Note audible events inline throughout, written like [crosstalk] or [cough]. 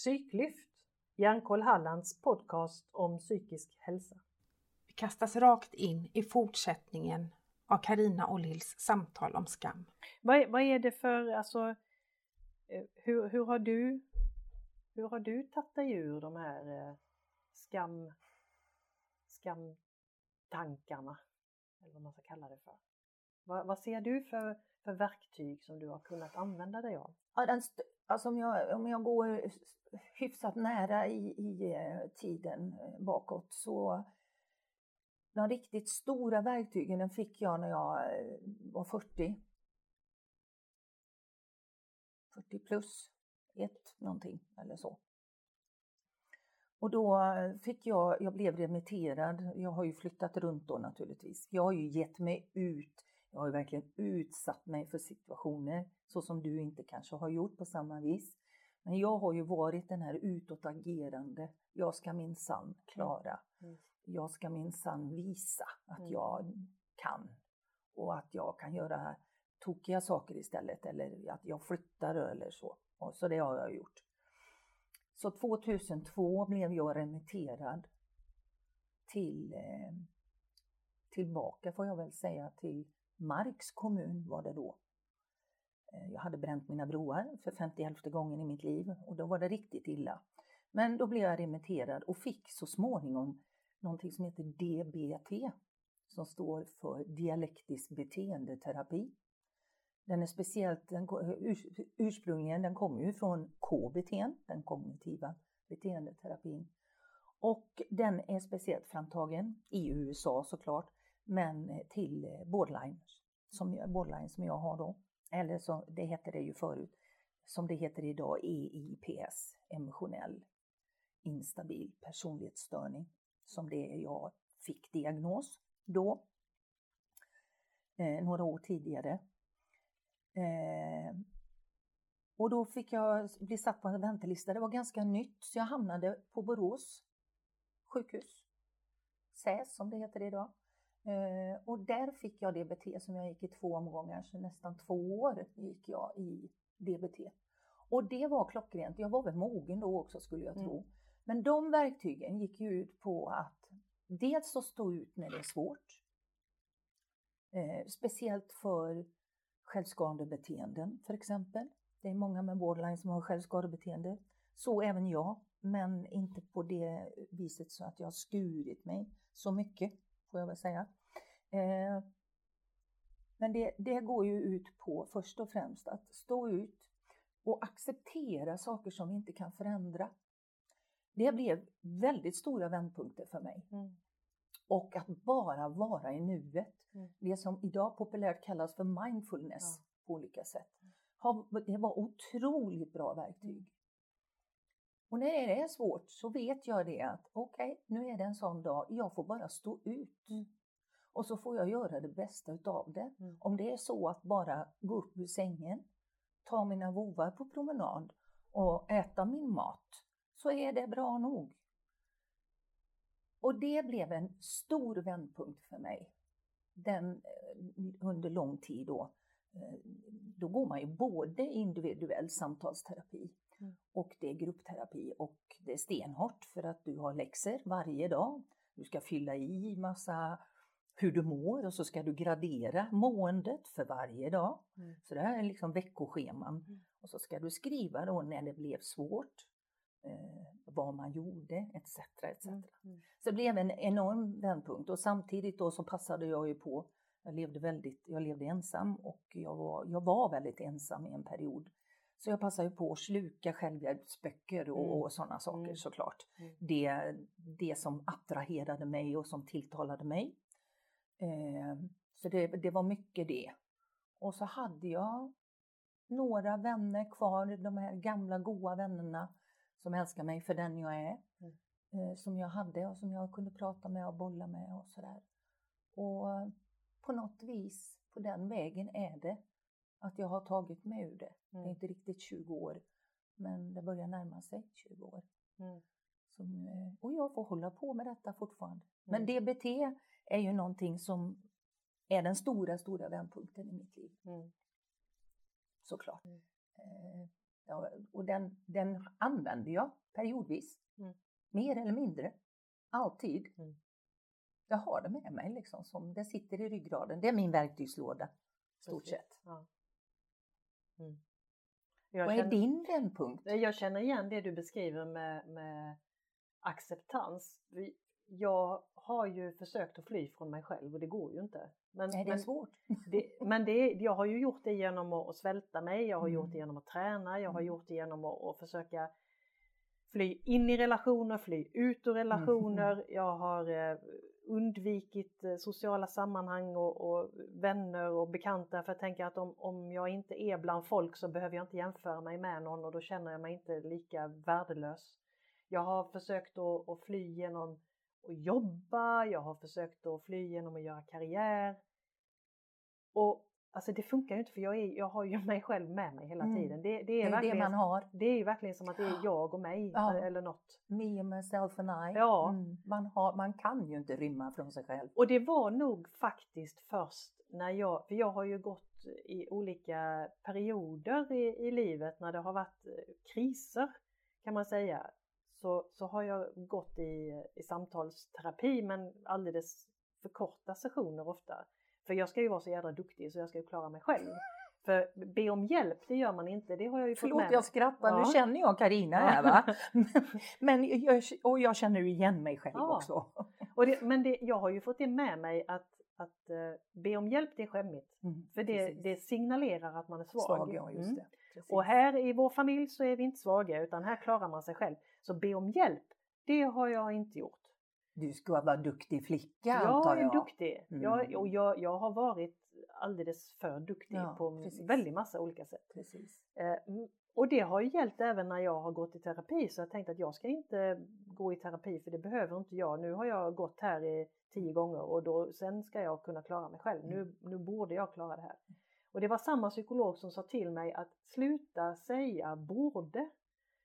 Psyklyft, Hjärnkoll Hallands podcast om psykisk hälsa. Vi kastas rakt in i fortsättningen av Karina Ollhills samtal om skam. Vad, vad är det för, alltså, eh, hur, hur har du hur har du tagit dig ur de här eh, skam, skamtankarna? Eller vad man ska kalla det för. Vad, vad ser du för, för verktyg som du har kunnat använda dig av? Ja, den alltså om, jag, om jag går hyfsat nära i, i eh, tiden eh, bakåt så de riktigt stora verktygen den fick jag när jag eh, var 40. 40 plus ett någonting eller så. Och då fick jag, jag blev remitterad, jag har ju flyttat runt då naturligtvis. Jag har ju gett mig ut, jag har ju verkligen utsatt mig för situationer så som du inte kanske har gjort på samma vis. Men jag har ju varit den här utåtagerande, jag ska minsann klara. Mm. Jag ska minsann visa att mm. jag kan och att jag kan göra tokiga saker istället eller att jag flyttar eller så. Och så det har jag gjort. Så 2002 blev jag remitterad till eh, tillbaka får jag väl säga till Marks kommun var det då. Eh, jag hade bränt mina broar för 51 gången i mitt liv och då var det riktigt illa. Men då blev jag remitterad och fick så småningom någonting som heter DBT som står för dialektisk beteendeterapi. Den är speciellt, den, ursprungligen den kommer ju från KBT, den kognitiva beteendeterapin. Och den är speciellt framtagen i USA såklart, men eh, till eh, borderline som, borderline som jag har då. Eller så, det hette det ju förut, som det heter idag EIPS, emotionell instabil personlighetsstörning, som det jag fick diagnos då, eh, några år tidigare. Eh, och då fick jag bli satt på en väntelista. Det var ganska nytt, så jag hamnade på Borås sjukhus. SÄS som det heter idag. Eh, och där fick jag DBT som jag gick i två omgångar, så nästan två år gick jag i DBT. Och det var klockrent. Jag var väl mogen då också skulle jag tro. Mm. Men de verktygen gick ju ut på att dels att stå ut när det är svårt. Eh, speciellt för självskadebeteenden för exempel. Det är många med borderline som har självskadebeteende. Så även jag, men inte på det viset så att jag har skurit mig så mycket, får jag väl säga. Eh, men det, det går ju ut på först och främst att stå ut och acceptera saker som vi inte kan förändra. Det blev väldigt stora vändpunkter för mig. Mm. Och att bara vara i nuet. Mm. Det som idag populärt kallas för mindfulness ja. på olika sätt. Det var otroligt bra verktyg. Och när det är svårt så vet jag det att okej, okay, nu är det en sån dag, jag får bara stå ut. Mm. Och så får jag göra det bästa utav det. Mm. Om det är så att bara gå upp ur sängen, ta mina vovar på promenad och äta min mat, så är det bra nog. Och det blev en stor vändpunkt för mig. Den, eh, under lång tid då. Eh, då går man ju både individuell samtalsterapi mm. och det är gruppterapi och det är stenhårt för att du har läxor varje dag. Du ska fylla i massa hur du mår och så ska du gradera måendet för varje dag. Mm. Så det här är liksom veckoscheman. Mm. Och så ska du skriva då när det blev svårt eh, vad man gjorde etc. etc. Mm, mm. Så det blev en enorm vändpunkt och samtidigt då så passade jag ju på, jag levde väldigt, jag levde ensam och jag var, jag var väldigt ensam i en period. Så jag passade på att sluka självhjälpsböcker och, mm. och sådana saker mm. såklart. Mm. Det, det som attraherade mig och som tilltalade mig. Eh, så det, det var mycket det. Och så hade jag några vänner kvar, de här gamla goa vännerna som älskar mig för den jag är. Mm. Eh, som jag hade och som jag kunde prata med och bolla med och sådär. Och på något vis, på den vägen är det att jag har tagit mig ur det. Mm. Det är mm. inte riktigt 20 år, men det börjar närma sig 20 år. Mm. Som, eh, och jag får hålla på med detta fortfarande. Men mm. DBT är ju någonting som är den stora, stora vändpunkten i mitt liv. Mm. Såklart. Eh, Ja, och den, den använder jag periodvis. Mer eller mindre. Alltid. Jag har det med mig liksom, som det sitter i ryggraden. Det är min verktygslåda. Stort Precis. sett. Ja. Mm. Vad är känner, din vändpunkt? jag känner igen det du beskriver med, med acceptans. Jag har ju försökt att fly från mig själv och det går ju inte. Men, Nej, det är men, svårt. det, men det, jag har ju gjort det genom att, svälta mig, jag har Mm. gjort det genom att träna, jag har Mm. gjort det genom att, att försöka fly in i relationer, fly ut ur relationer. Jag har eh, undvikit eh, sociala sammanhang och, och vänner och bekanta för jag tänker att om, om jag inte är bland folk så behöver jag inte jämföra mig med någon och då känner jag mig inte lika värdelös. Jag har försökt att, att fly genom att jobba, jag har försökt att fly genom att göra karriär. Och alltså det funkar ju inte för jag, är, jag har ju [laughs] mig själv med mig hela Mm. tiden. Det, det, Det är är verkligen, det man har. det är ju verkligen som att det är [gasps] jag och mig Ja. eller något. Me, myself and I. Ja. Mm. Man, har, man kan ju inte rymma från sig själv. Och det var nog faktiskt först när jag, för jag har ju gått i olika perioder i, i livet när det har varit eh, kriser kan man säga. Så, så har jag gått i, i samtalsterapi men alldeles för korta sessioner ofta. För jag ska ju vara så jädra duktig så jag ska ju klara mig själv. För be om hjälp, det gör man inte. Det har jag ju fått Förlåt, med mig. jag skrattar. Ja. Nu känner jag Karina här va. [laughs] Men jag, och jag känner ju igen mig själv Ja. också. Och det, men det, jag har ju fått det med mig att, att eh, be om hjälp, det är skämmigt. Mm, För det, det signalerar att man är svag. Svag, ja just Mm. Och här i vår familj så är vi inte svaga utan här klarar man sig själv. Så be om hjälp, det har jag inte gjort. Du ska vara duktig flicka Jag antar är jag. duktig. Mm. Jag, och jag, jag har varit alldeles för duktig Ja, på precis. väldigt massa olika sätt. Precis. Eh, mm, och det har ju gällt även när jag har gått i terapi så jag tänkte att jag ska inte gå i terapi för det behöver inte jag. Nu har jag gått här i tio gånger och då, sen ska jag kunna klara mig själv. Nu, nu borde jag klara det här. Och det var samma psykolog som sa till mig att sluta säga borde.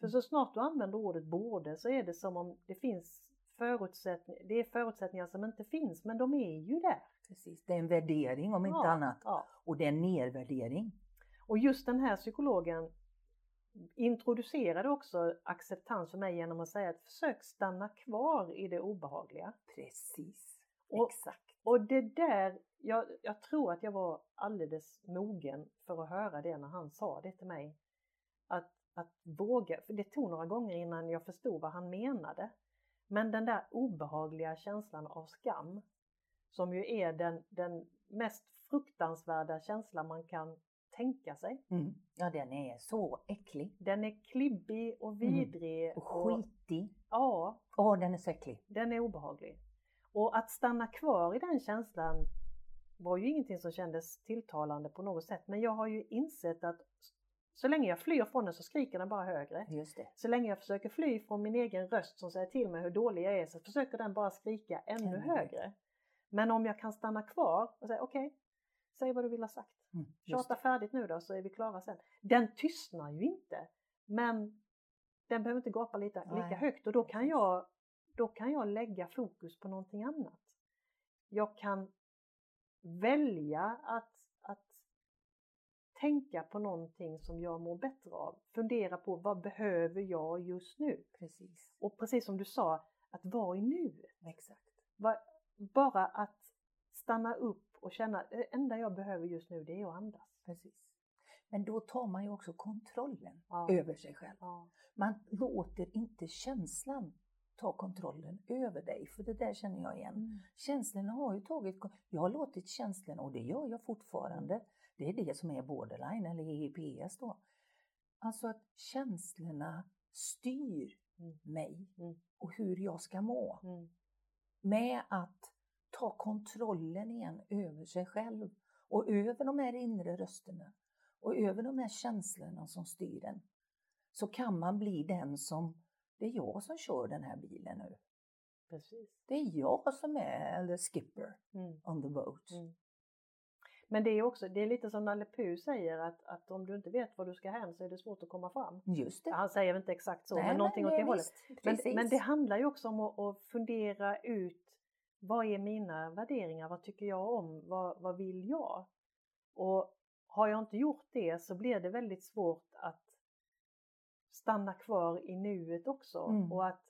För så snart du använder ordet borde så är det som om det finns förutsättningar, det är förutsättningar som inte finns men de är ju där. Precis. Det är en värdering om inte Ja, annat. Ja. Och det är en nedvärdering. Och just den här psykologen introducerade också acceptans för mig genom att säga att försök stanna kvar i det obehagliga. Precis. Och- Exakt. Och det där, jag, jag tror att jag var alldeles mogen för att höra det när han sa det till mig. Att, att våga, för det tog några gånger innan jag förstod vad han menade. Men den där obehagliga känslan av skam, som ju är den, den mest fruktansvärda känslan man kan tänka sig. Mm. Ja, den är så äcklig. Den är klibbig och vidrig. Och skitig. ja, Åh, den är så äcklig. den är obehaglig. Och att stanna kvar i den känslan var ju ingenting som kändes tilltalande på något sätt. Men jag har ju insett att så länge jag flyr från den så skriker den bara högre. Just det. Så länge jag försöker fly från min egen röst som säger till mig hur dålig jag är så försöker den bara skrika ännu Ännu högre. Men om jag kan stanna kvar och säga okej, säg vad du vill ha sagt. Mm. Tjata färdigt nu då så är vi klara sen. Den tystnar ju inte. Men den behöver inte gapa lika, lika högt och då kan, jag, då kan jag lägga fokus på någonting annat. Jag kan välja att tänka på någonting som jag mår bättre av. Fundera på vad behöver jag just nu? Precis. Och precis som du sa, att vara i nuet. Exakt. Bara att stanna upp och känna, det enda jag behöver just nu det är att andas. Precis. Men då tar man ju också kontrollen Ja. över sig själv. Ja. Man låter inte känslan ta kontrollen över dig, för det där känner jag igen. Mm. Känslorna har ju tagit, jag har låtit känslorna, och det gör jag fortfarande, det är det som är borderline eller EEPS då. Alltså att känslorna styr Mm. mig Mm. och hur jag ska må. Mm. Med att ta kontrollen igen över sig själv och över de här inre rösterna och över de här känslorna som styr en. Så kan man bli den som, det är jag som kör den här bilen nu. Precis. Det är jag som är the skipper Mm. on the boat. Men det är också, det är lite som Nalle Puh säger att, att om du inte vet var du ska hän så är det svårt att komma fram. Just det. Han säger inte exakt så, Nej, men någonting åt det hållet. Men, men det handlar ju också om att, att fundera ut vad är mina värderingar, vad tycker jag om, vad, vad vill jag? Och har jag inte gjort det så blir det väldigt svårt att stanna kvar i nuet också Mm. och att,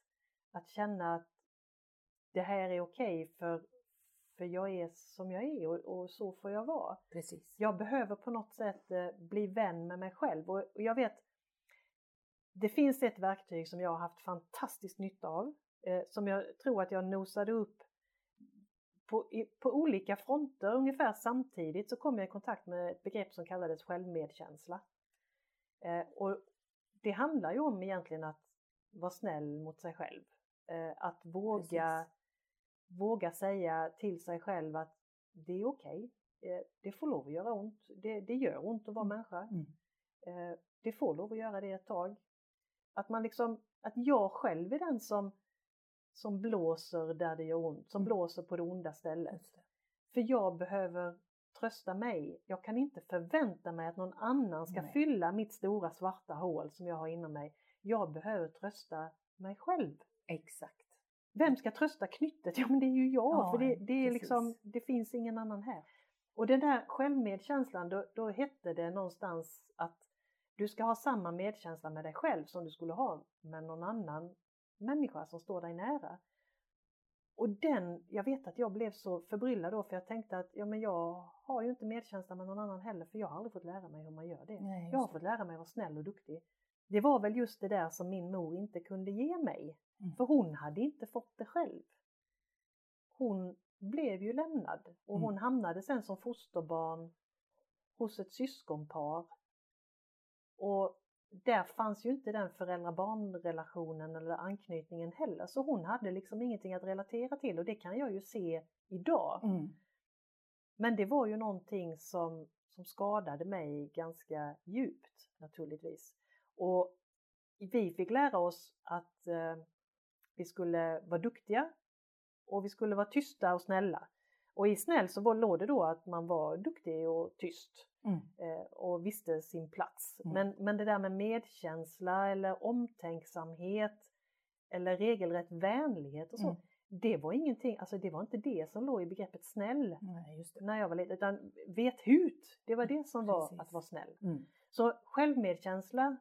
att känna att det här är okej för, för jag är som jag är och, och så får jag vara. Precis. Jag behöver på något sätt eh, bli vän med mig själv och, och jag vet det finns ett verktyg som jag har haft fantastisk nytta av eh, som jag tror att jag nosade upp på, i, på olika fronter ungefär samtidigt så kom jag i kontakt med ett begrepp som kallades självmedkänsla. Eh, och det handlar ju om egentligen att vara snäll mot sig själv. Eh, att våga, Precis. Våga säga till sig själv att det är okej. Eh, det får lov att göra ont. Det, det gör ont att vara människa. Mm. Eh, det får lov att göra det ett tag. Att man liksom, att jag själv är den som, som blåser där det gör ont, som Mm. blåser på det onda stället. Det. För jag behöver trösta mig. Jag kan inte förvänta mig att någon annan ska Nej. fylla mitt stora svarta hål som jag har inom mig. Jag behöver trösta mig själv. Exakt. Vem ska trösta knyttet? [laughs] Ja men det är ju jag, Ja, för det, det är liksom, det finns ingen annan här. Och den där självmedkänslan, då, då hette det någonstans att du ska ha samma medkänsla med dig själv som du skulle ha med någon annan människa som står dig nära. Och den, jag vet att jag blev så förbryllad då för jag tänkte att ja men jag har ju inte medkänsla med någon annan heller för jag har aldrig fått lära mig hur man gör det. Nej, Jag har fått lära mig att vara snäll och duktig. Det var väl just det där som min mor inte kunde ge mig. Mm. För hon hade inte fått det själv. Hon blev ju lämnad och Mm. hon hamnade sen som fosterbarn hos ett syskonpar. Och där fanns ju inte den föräldrar-barn-relationen eller anknytningen heller. Så hon hade liksom ingenting att relatera till och det kan jag ju se idag. Mm. Men det var ju någonting som, som skadade mig ganska djupt naturligtvis. Och vi fick lära oss att eh, vi skulle vara duktiga och vi skulle vara tysta och snälla. Och i snäll så var, låg det då att man var duktig och tyst Mm. eh, och visste sin plats. Mm. Men, men det där med medkänsla eller omtänksamhet eller regelrätt vänlighet och så, Mm. det var ingenting, alltså det var inte det som låg i begreppet snäll Nej, när jag var liten, utan vet hut, det var det som var Precis. att vara snäll. Mm. Så självmedkänsla,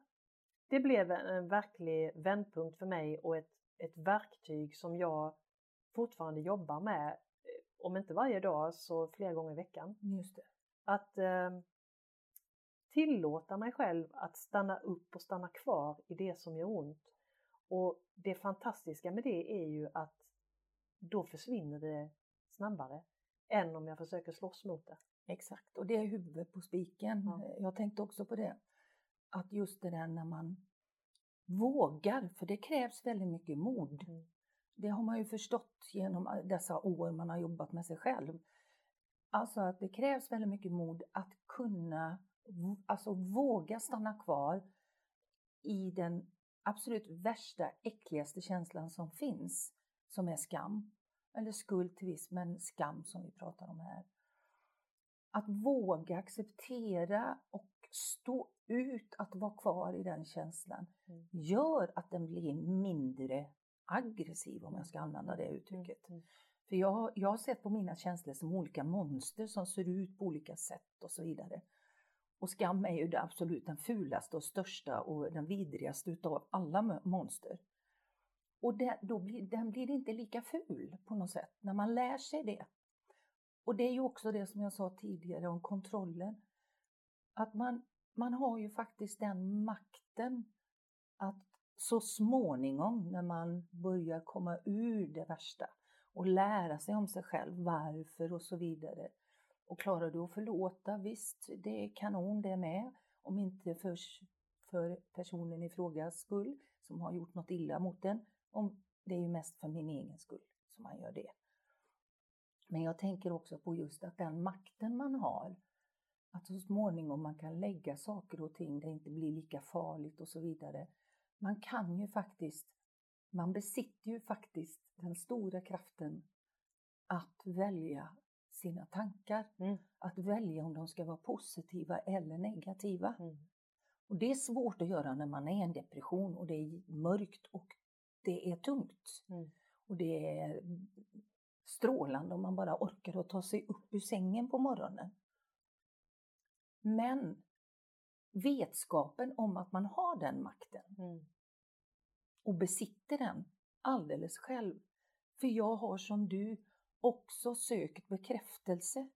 det blev en, en verklig vändpunkt för mig och ett, ett verktyg som jag fortfarande jobbar med, eh, om inte varje dag så flera gånger i veckan. Just det. Att eh, tillåta mig själv att stanna upp och stanna kvar i det som gör ont. Och det fantastiska med det är ju att då försvinner det snabbare än om jag försöker slåss mot det. Exakt, och det är huvudet på spiken. Ja. Jag tänkte också på det. Att just det där när man vågar, för det krävs väldigt mycket mod. Mm. Det har man ju förstått genom dessa år man har jobbat med sig själv. Alltså att det krävs väldigt mycket mod att kunna, alltså våga stanna kvar i den absolut värsta, äckligaste känslan som finns, som är skam. Eller skuld till viss, men skam som vi pratar om här. Att våga acceptera och stå ut att vara kvar i den känslan Mm. gör att den blir mindre aggressiv om jag ska använda det uttrycket. Mm. För jag, jag har sett på mina känslor som olika monster som ser ut på olika sätt och så vidare. Och skam är ju det absolut den fulaste och största och den vidrigaste utav alla mo- monster. Och det, då blir, den blir inte lika ful på något sätt när man lär sig det. Och det är ju också det som jag sa tidigare om kontrollen. Att man, man har ju faktiskt den makten att så småningom när man börjar komma ur det värsta och lära sig om sig själv, varför och så vidare. Och klarar du att förlåta, visst, det är kanon det med. Om inte för, för personen i frågas skull som har gjort något illa mot en. Om, det är ju mest för min egen skull som man gör det. Men jag tänker också på just att den makten man har, att så småningom man kan lägga saker och ting där det inte blir lika farligt och så vidare. Man kan ju faktiskt, man besitter ju faktiskt den stora kraften att välja sina tankar. Mm. Att välja om de ska vara positiva eller negativa. Mm. Och det är svårt att göra när man är i en depression och det är mörkt och det är tungt. Mm. Och det är strålande om man bara orkar att ta sig upp ur sängen på morgonen. Men vetskapen om att man har den makten Mm. och besitter den alldeles själv. För jag har som du också sökt bekräftelse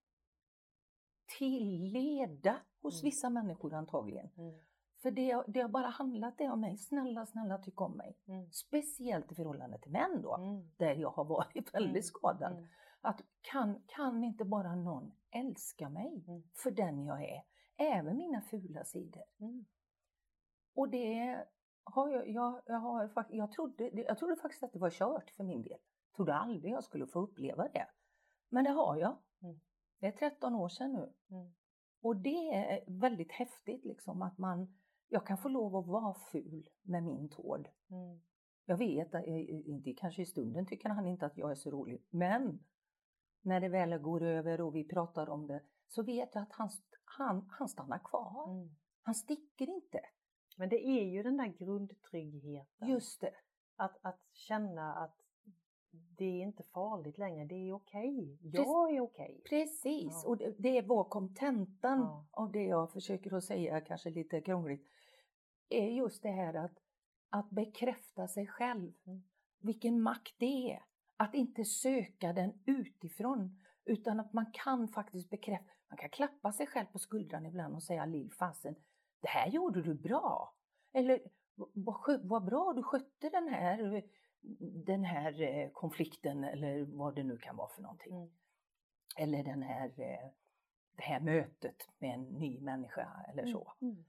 till leda hos Mm. vissa människor antagligen. Mm. För det, det har bara handlat det om mig. Snälla, snälla tyck om mig. Mm. Speciellt i förhållande till män då, Mm. där jag har varit [laughs] väldigt Mm. skadad. Mm. Att kan, kan inte bara någon älska mig Mm. för den jag är? Även mina fula sidor. Mm. Och det har jag, jag, jag, har, jag, trodde, jag trodde faktiskt att det var kört för min del. Jag trodde aldrig jag skulle få uppleva det. Men det har jag. Det är 13 år sedan nu. Och det är väldigt häftigt liksom att man, jag kan få lov att vara ful med min tård. Mm. Jag vet, att, eh, inte kanske i stunden tycker han inte att jag är så rolig, men när det väl går över och vi pratar om det så vet jag att han, han, han stannar kvar. Mm. Han sticker inte. Men det är ju den där grundtryggheten. Just det. Att, att känna att det är inte farligt längre, det är okej. Jag är okej. Precis, Ja. och det, det var kontentan Ja. av det jag försöker att säga, kanske lite krångligt, är just det här att, att bekräfta sig själv. Mm. Vilken makt det är. Att inte söka den utifrån, utan att man kan faktiskt bekräfta, man kan klappa sig själv på skuldran ibland och säga lill fasen, det här gjorde du bra. Eller vad, vad bra du skötte den här, den här eh, konflikten eller vad det nu kan vara för någonting Mm. eller den här, eh, det här mötet med en ny människa eller så. Mm.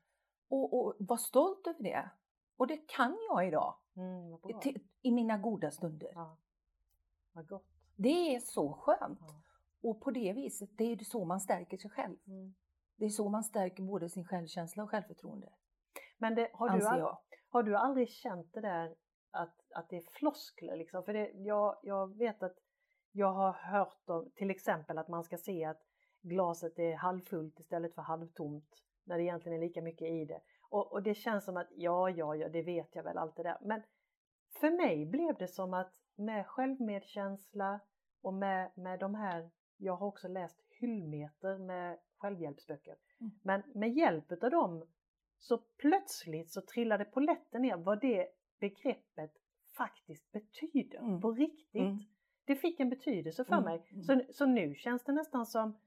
Och, och var stolt över det. Och det kan jag idag, Mm, till, i mina goda stunder. Ja. Vad gott. Det är så skönt. Ja. Och på det viset, det är så man stärker sig själv. Mm. Det är så man stärker både sin självkänsla och självförtroende, Men det, har, du all, har du aldrig känt det där att, att det är floskler liksom? För det, jag, jag vet att jag har hört om till exempel att man ska se att glaset är halvfullt istället för halvtomt när det egentligen är lika mycket i det. Och, och det känns som att ja, ja, ja, det vet jag väl allt det där. Men för mig blev det som att med självmedkänsla och med, med de här, jag har också läst hyllmeter med självhjälpsböcker. Mm. Men med hjälp av dem så plötsligt så trillade polletten ner vad det begreppet faktiskt betyder Mm. på riktigt. Mm. Det fick en betydelse för Mm, mig. mm. Så, så nu känns det nästan som,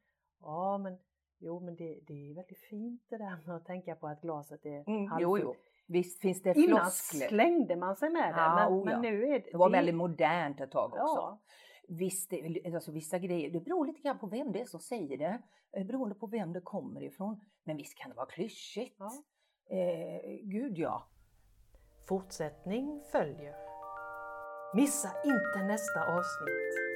ja men jo men det, det är väldigt fint det där [laughs] med att tänka på att glaset är Mm, halvfullt. Visst finns det Innan floskler. slängde man sig med det Ja, men, oh ja. men nu är det... Det var väldigt modernt ett tag också. Ja, Visst, alltså vissa grejer, det beror lite grann på vem det är som säger det, eh, beroende på vem det kommer ifrån. Men visst kan det vara klyschigt. Ja. Eh, gud ja. Fortsättning följer. Missa inte nästa avsnitt.